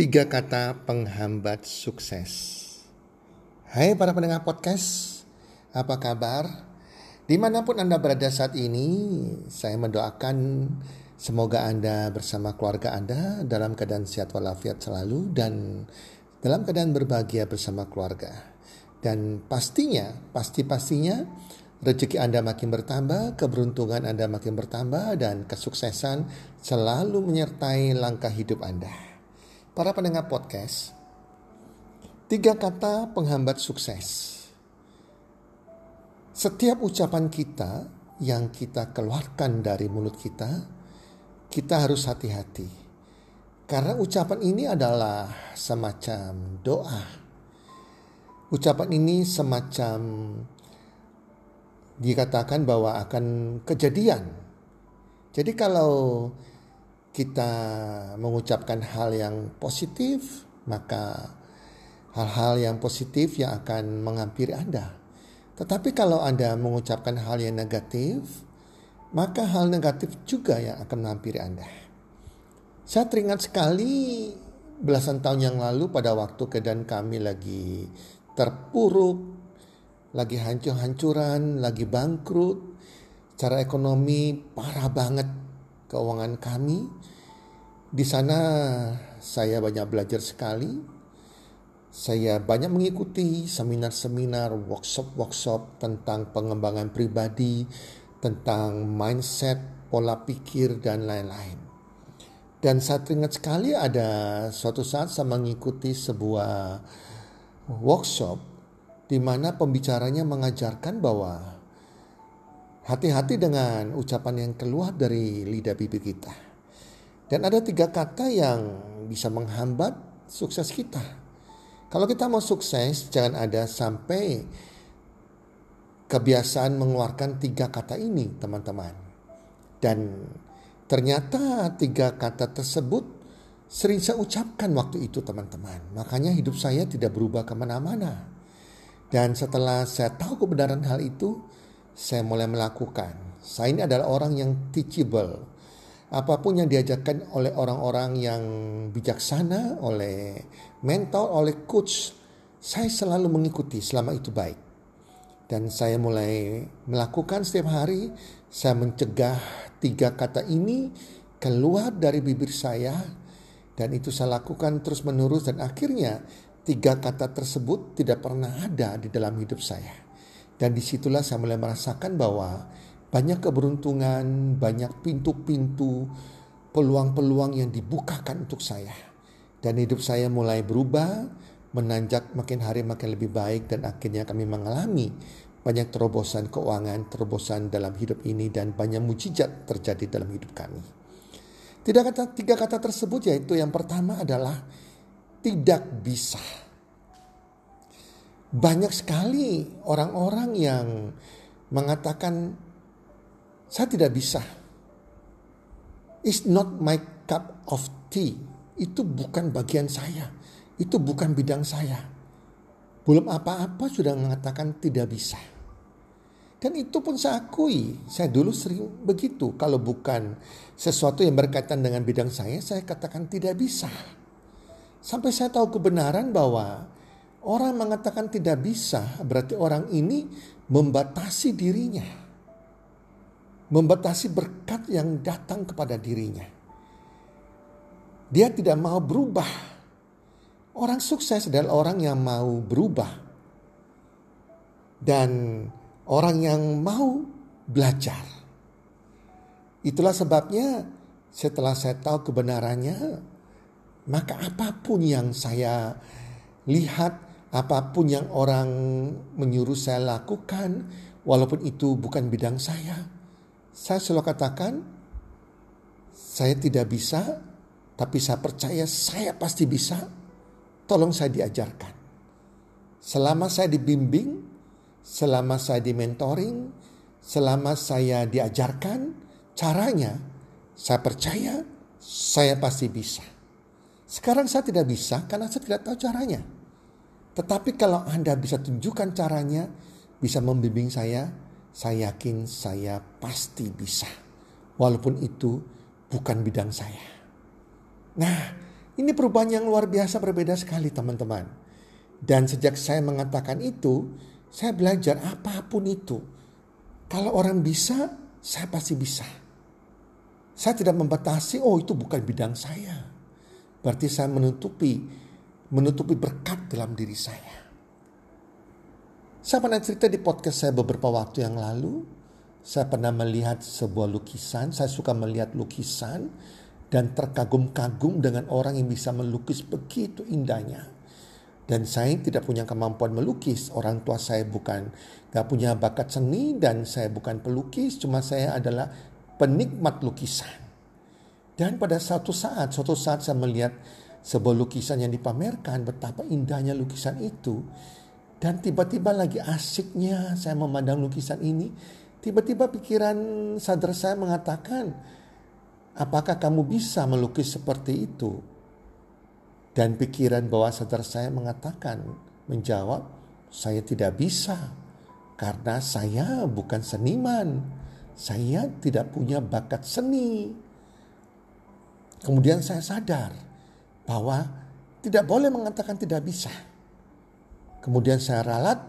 Tiga kata penghambat sukses. Hai para pendengar podcast, apa kabar? Di mana pun Anda berada saat ini, saya mendoakan semoga Anda bersama keluarga Anda dalam keadaan sehat walafiat selalu dan dalam keadaan berbahagia bersama keluarga. Dan pastinya, pasti-pastinya rezeki Anda makin bertambah, keberuntungan Anda makin bertambah, dan kesuksesan selalu menyertai langkah hidup Anda para pendengar podcast, tiga kata penghambat sukses. Setiap ucapan kita yang kita keluarkan dari mulut kita, kita harus hati-hati. Karena ucapan ini adalah semacam doa. Ucapan ini semacam dikatakan bahwa akan kejadian. Jadi kalau kita mengucapkan hal yang positif, maka hal-hal yang positif yang akan menghampiri Anda. Tetapi kalau Anda mengucapkan hal yang negatif, maka hal negatif juga yang akan menghampiri Anda. Saya teringat sekali belasan tahun yang lalu pada waktu keadaan kami lagi terpuruk, lagi hancur-hancuran, lagi bangkrut, cara ekonomi parah banget keuangan kami. Di sana saya banyak belajar sekali. Saya banyak mengikuti seminar-seminar, workshop-workshop tentang pengembangan pribadi, tentang mindset, pola pikir, dan lain-lain. Dan saya teringat sekali ada suatu saat saya mengikuti sebuah workshop di mana pembicaranya mengajarkan bahwa Hati-hati dengan ucapan yang keluar dari lidah bibir kita. Dan ada tiga kata yang bisa menghambat sukses kita. Kalau kita mau sukses, jangan ada sampai kebiasaan mengeluarkan tiga kata ini, teman-teman. Dan ternyata tiga kata tersebut sering saya ucapkan waktu itu, teman-teman. Makanya hidup saya tidak berubah ke mana-mana. Dan setelah saya tahu kebenaran hal itu, saya mulai melakukan. Saya ini adalah orang yang teachable. Apa pun yang diajarkan oleh orang-orang yang bijaksana, oleh mentor, oleh coach, saya selalu mengikuti selama itu baik. Dan saya mulai melakukan setiap hari, saya mencegah tiga kata ini keluar dari bibir saya, dan itu saya lakukan terus menerus dan akhirnya tiga kata tersebut tidak pernah ada di dalam hidup saya. Dan di situlah saya mulai merasakan bahwa banyak keberuntungan, banyak pintu-pintu, peluang-peluang yang dibukakan untuk saya. Dan hidup saya mulai berubah, menanjak makin hari makin lebih baik dan akhirnya kami mengalami banyak terobosan keuangan, terobosan dalam hidup ini dan banyak mujizat terjadi dalam hidup kami. Tiga kata, tiga kata tersebut yaitu yang pertama adalah tidak bisa. Banyak sekali orang-orang yang mengatakan saya tidak bisa. It's not my cup of tea. Itu bukan bagian saya. Itu bukan bidang saya. Belum apa-apa sudah mengatakan tidak bisa. Dan itu pun saya akui. Saya dulu sering begitu. Kalau bukan sesuatu yang berkaitan dengan bidang saya, saya katakan tidak bisa. Sampai saya tahu kebenaran bahwa Orang mengatakan tidak bisa, berarti orang ini membatasi dirinya. Membatasi berkat yang datang kepada dirinya. Dia tidak mau berubah. Orang sukses adalah orang yang mau berubah. Dan orang yang mau belajar. Itulah sebabnya setelah saya tahu kebenarannya, maka apa pun yang saya lihat apa pun yang orang menyuruh saya lakukan, walaupun itu bukan bidang saya, saya selalu katakan, saya tidak bisa, tapi saya percaya saya pasti bisa. Tolong saya diajarkan. Selama saya dibimbing, selama saya dimentoring, selama saya diajarkan caranya, saya percaya saya pasti bisa. Sekarang saya tidak bisa karena saya tidak tahu caranya. Tetapi kalau Anda bisa tunjukkan caranya, bisa membimbing saya, saya yakin saya pasti bisa. Walaupun itu bukan bidang saya. Nah, Ini perubahan yang luar biasa berbeda sekali teman-teman. Dan sejak saya mengatakan itu, saya belajar apa pun itu. Kalau orang bisa, saya pasti bisa. Saya tidak membatasi, oh itu bukan bidang saya. Berarti saya menutupi menutupi berkat dalam diri saya. Saya pernah cerita di podcast saya beberapa waktu yang lalu. Saya pernah melihat sebuah lukisan. Saya suka melihat lukisan dan terkagum-kagum dengan orang yang bisa melukis begitu indahnya. Dan saya tidak punya kemampuan melukis. Orang tua saya bukan gak punya bakat seni dan saya bukan pelukis. Cuma saya adalah penikmat lukisan. Dan pada suatu saat, suatu saat saya melihat sebuah lukisan yang dipamerkan, betapa indahnya lukisan itu. Dan tiba-tiba lagi asiknya saya memandang lukisan ini. Tiba-tiba pikiran sadar saya mengatakan, Apakah kamu bisa melukis seperti itu? Dan pikiran bawah sadar saya mengatakan, menjawab, saya tidak bisa karena saya bukan seniman. Saya tidak punya bakat seni. Kemudian saya sadar bahwa tidak boleh mengatakan tidak bisa. Kemudian saya ralat,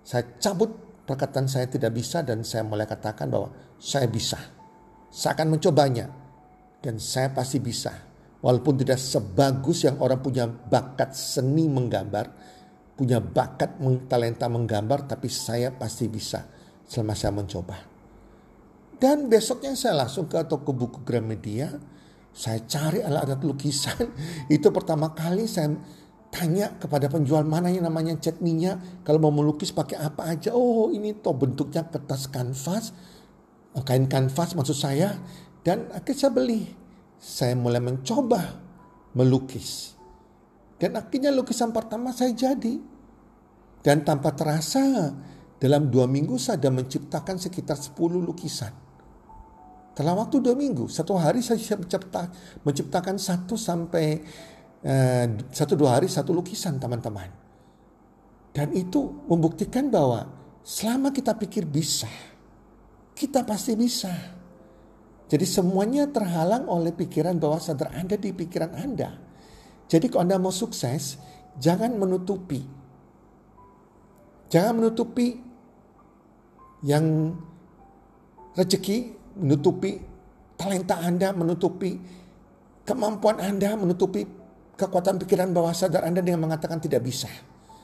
saya cabut perkataan saya tidak bisa dan saya mulai katakan bahwa saya bisa. Saya akan mencobanya dan saya pasti bisa. Walaupun tidak sebagus yang orang punya bakat seni menggambar, punya bakat talenta menggambar, tapi saya pasti bisa selama saya mencoba. Dan besoknya saya langsung ke toko buku Gramedia, saya cari alat-alat lukisan. Itu pertama kali saya tanya kepada penjual mana yang namanya cat minyak. Kalau mau melukis pakai apa aja. Oh ini toh bentuknya kertas kanvas. Kain kanvas maksud saya. Dan akhirnya saya beli. Saya mulai mencoba melukis. Dan akhirnya lukisan pertama saya jadi. Dan tanpa terasa dalam dua minggu saya sudah menciptakan sekitar 10 lukisan. Dalam waktu dua minggu, satu hari saya mencipta, menciptakan satu sampai uh, satu dua hari satu lukisan teman-teman. Dan itu membuktikan bahwa selama kita pikir bisa, kita pasti bisa. Jadi semuanya terhalang oleh pikiran bawah sadar Anda di pikiran Anda. Jadi kalau Anda mau sukses, jangan menutupi. Jangan menutupi yang rezeki, menutupi talenta Anda, menutupi kemampuan Anda, menutupi kekuatan pikiran bawah sadar Anda dengan mengatakan tidak bisa.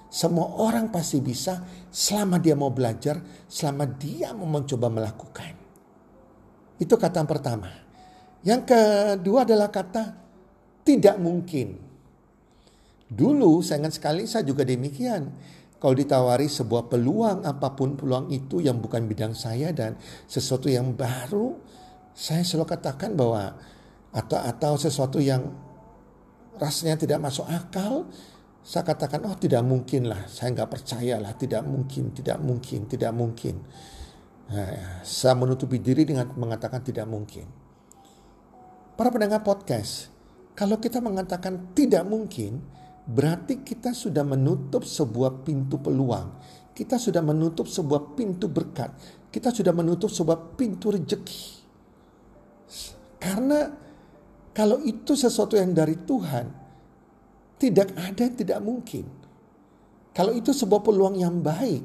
Semua orang pasti bisa selama dia mau belajar, selama dia mau mencoba melakukan. Itu kata yang pertama. Yang kedua adalah kata tidak mungkin. Dulu saya ingat sekali saya juga demikian. Kalau ditawari sebuah peluang apa pun peluang itu yang bukan bidang saya dan sesuatu yang baru, saya selalu katakan bahwa atau atau sesuatu yang rasanya tidak masuk akal, saya katakan oh tidak mungkin lah, saya nggak percaya lah, tidak mungkin, tidak mungkin, tidak mungkin. Nah, saya menutupi diri dengan mengatakan tidak mungkin. Para pendengar podcast, kalau kita mengatakan tidak mungkin, berarti kita sudah menutup sebuah pintu peluang. Kita sudah menutup sebuah pintu berkat. Kita sudah menutup sebuah pintu rejeki. Karena kalau itu sesuatu yang dari Tuhan, tidak ada yang tidak mungkin. Kalau itu sebuah peluang yang baik,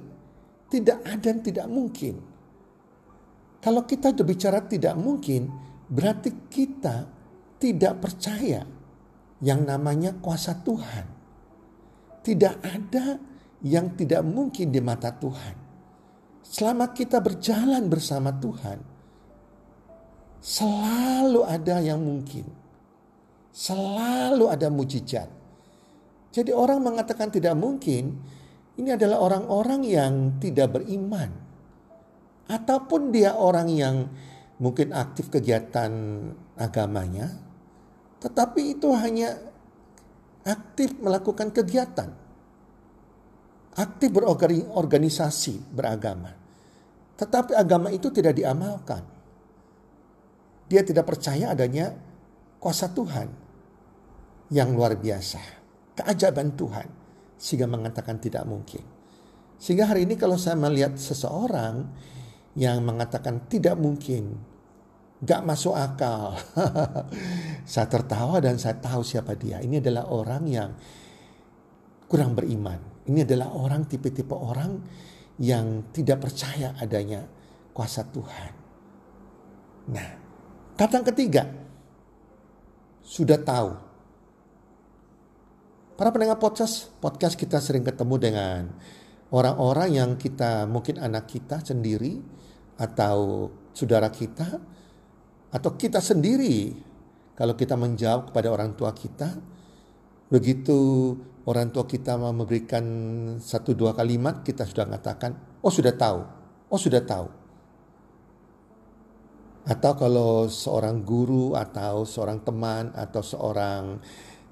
tidak ada yang tidak mungkin. Kalau kita berbicara tidak mungkin, berarti kita tidak percaya yang namanya kuasa Tuhan. Tidak ada yang tidak mungkin di mata Tuhan. Selama kita berjalan bersama Tuhan, selalu ada yang mungkin. Selalu ada mujizat. Jadi orang mengatakan tidak mungkin, ini adalah orang-orang yang tidak beriman ataupun dia orang yang mungkin aktif kegiatan agamanya, tetapi itu hanya aktif melakukan kegiatan, aktif berorganisasi beragama, tetapi agama itu tidak diamalkan. Dia tidak percaya adanya kuasa Tuhan yang luar biasa, keajaiban Tuhan, sehingga mengatakan tidak mungkin. Sehingga hari ini kalau saya melihat seseorang yang mengatakan tidak mungkin Gak masuk akal. saya tertawa dan saya tahu siapa dia. Ini adalah orang yang kurang beriman. Ini adalah orang tipe-tipe orang yang tidak percaya adanya kuasa Tuhan. Nah, kata yang ketiga, sudah tahu. Para pendengar podcast, podcast kita sering ketemu dengan orang-orang yang kita mungkin anak kita sendiri atau saudara kita atau kita sendiri kalau kita menjawab kepada orang tua kita begitu orang tua kita memberikan satu dua kalimat kita sudah mengatakan oh sudah tahu oh sudah tahu atau kalau seorang guru atau seorang teman atau seorang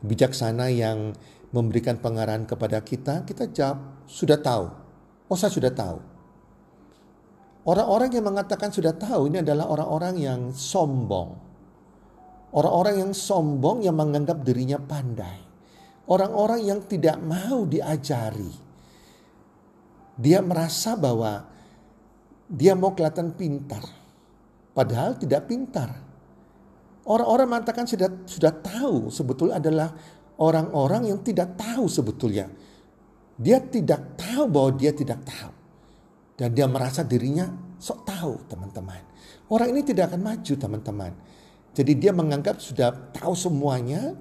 bijaksana yang memberikan pengarahan kepada kita, kita jawab, sudah tahu. Oh saya sudah tahu. Orang-orang yang mengatakan sudah tahu ini adalah orang-orang yang sombong. Orang-orang yang sombong yang menganggap dirinya pandai. Orang-orang yang tidak mau diajari. Dia merasa bahwa dia mau kelihatan pintar. Padahal tidak pintar. Orang-orang mengatakan sudah sudah tahu sebetulnya adalah orang-orang yang tidak tahu sebetulnya. Dia tidak tahu bahwa dia tidak tahu. Dan dia merasa dirinya sok tahu teman-teman. Orang ini tidak akan maju teman-teman. Jadi dia menganggap sudah tahu semuanya.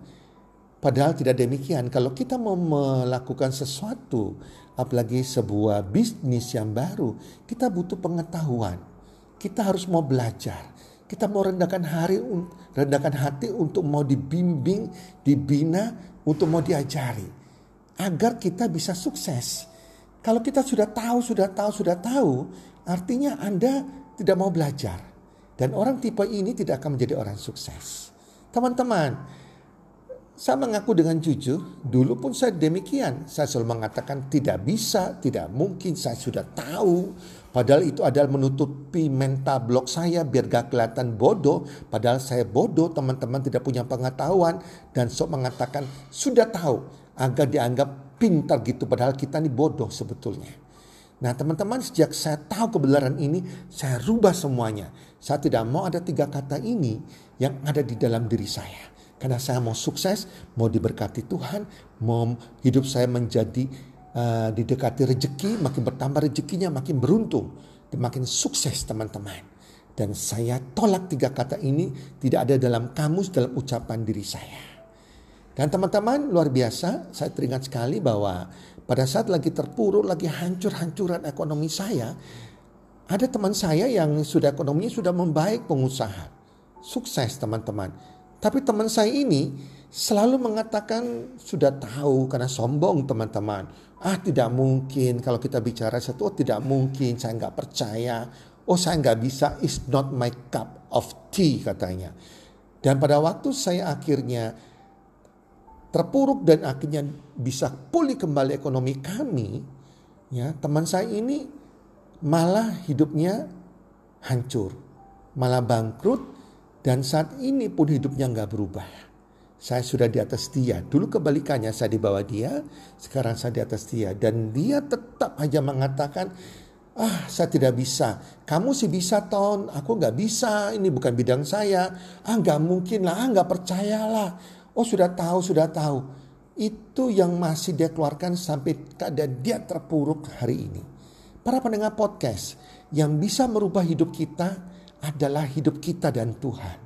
Padahal tidak demikian. Kalau kita mau melakukan sesuatu, apalagi sebuah bisnis yang baru, kita butuh pengetahuan. Kita harus mau belajar. Kita mau rendahkan hari, rendahkan hati untuk mau dibimbing, dibina, untuk mau diajari. Agar kita bisa sukses. Kalau kita sudah tahu, sudah tahu, sudah tahu, artinya Anda tidak mau belajar. Dan orang tipe ini tidak akan menjadi orang sukses. Teman-teman, saya mengaku dengan jujur, dulu pun saya demikian. Saya selalu mengatakan tidak bisa, tidak mungkin, saya sudah tahu. Padahal itu adalah menutupi mental blok saya biar gak kelihatan bodoh. Padahal saya bodoh, teman-teman tidak punya pengetahuan. Dan sok mengatakan sudah tahu agar dianggap pintar gitu. Padahal kita ini bodoh sebetulnya. Nah teman-teman sejak saya tahu kebenaran ini, saya rubah semuanya. Saya tidak mau ada tiga kata ini yang ada di dalam diri saya karena saya mau sukses, mau diberkati Tuhan, mau hidup saya menjadi uh, didekati rezeki, makin bertambah rezekinya, makin beruntung, makin sukses teman-teman. Dan saya tolak tiga kata ini tidak ada dalam kamus, dalam ucapan diri saya. Dan teman-teman luar biasa, saya teringat sekali bahwa pada saat lagi terpuruk, lagi hancur-hancuran ekonomi saya, ada teman saya yang sudah ekonominya sudah membaik pengusaha. Sukses teman-teman tapi teman saya ini selalu mengatakan sudah tahu karena sombong teman-teman. Ah tidak mungkin kalau kita bicara satu oh tidak mungkin saya nggak percaya. Oh saya nggak bisa it's not my cup of tea katanya. Dan pada waktu saya akhirnya terpuruk dan akhirnya bisa pulih kembali ekonomi kami, ya teman saya ini malah hidupnya hancur, malah bangkrut dan saat ini pun hidupnya nggak berubah. Saya sudah di atas dia. Dulu kebalikannya saya di bawah dia, sekarang saya di atas dia. Dan dia tetap aja mengatakan, ah saya tidak bisa. Kamu sih bisa ton, aku nggak bisa. Ini bukan bidang saya. Ah nggak mungkin lah, ah nggak percayalah. Oh sudah tahu, sudah tahu. Itu yang masih dia keluarkan sampai keadaan dia terpuruk hari ini. Para pendengar podcast yang bisa merubah hidup kita adalah hidup kita dan Tuhan.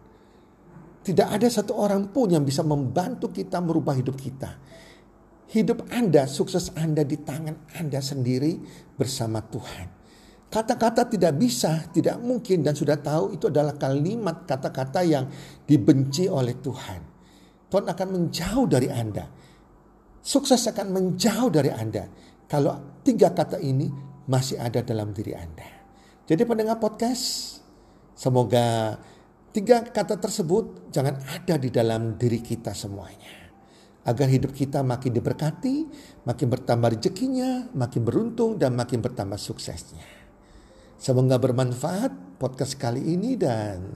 Tidak ada satu orang pun yang bisa membantu kita merubah hidup kita. Hidup Anda, sukses Anda di tangan Anda sendiri bersama Tuhan. Kata-kata tidak bisa, tidak mungkin dan sudah tahu itu adalah kalimat kata-kata yang dibenci oleh Tuhan. Tuhan akan menjauh dari Anda. Sukses akan menjauh dari Anda. Kalau tiga kata ini masih ada dalam diri Anda. Jadi pendengar podcast, Semoga tiga kata tersebut jangan ada di dalam diri kita semuanya. Agar hidup kita makin diberkati, makin bertambah rezekinya, makin beruntung dan makin bertambah suksesnya. Semoga bermanfaat podcast kali ini dan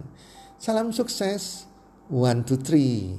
salam sukses. One, two, three.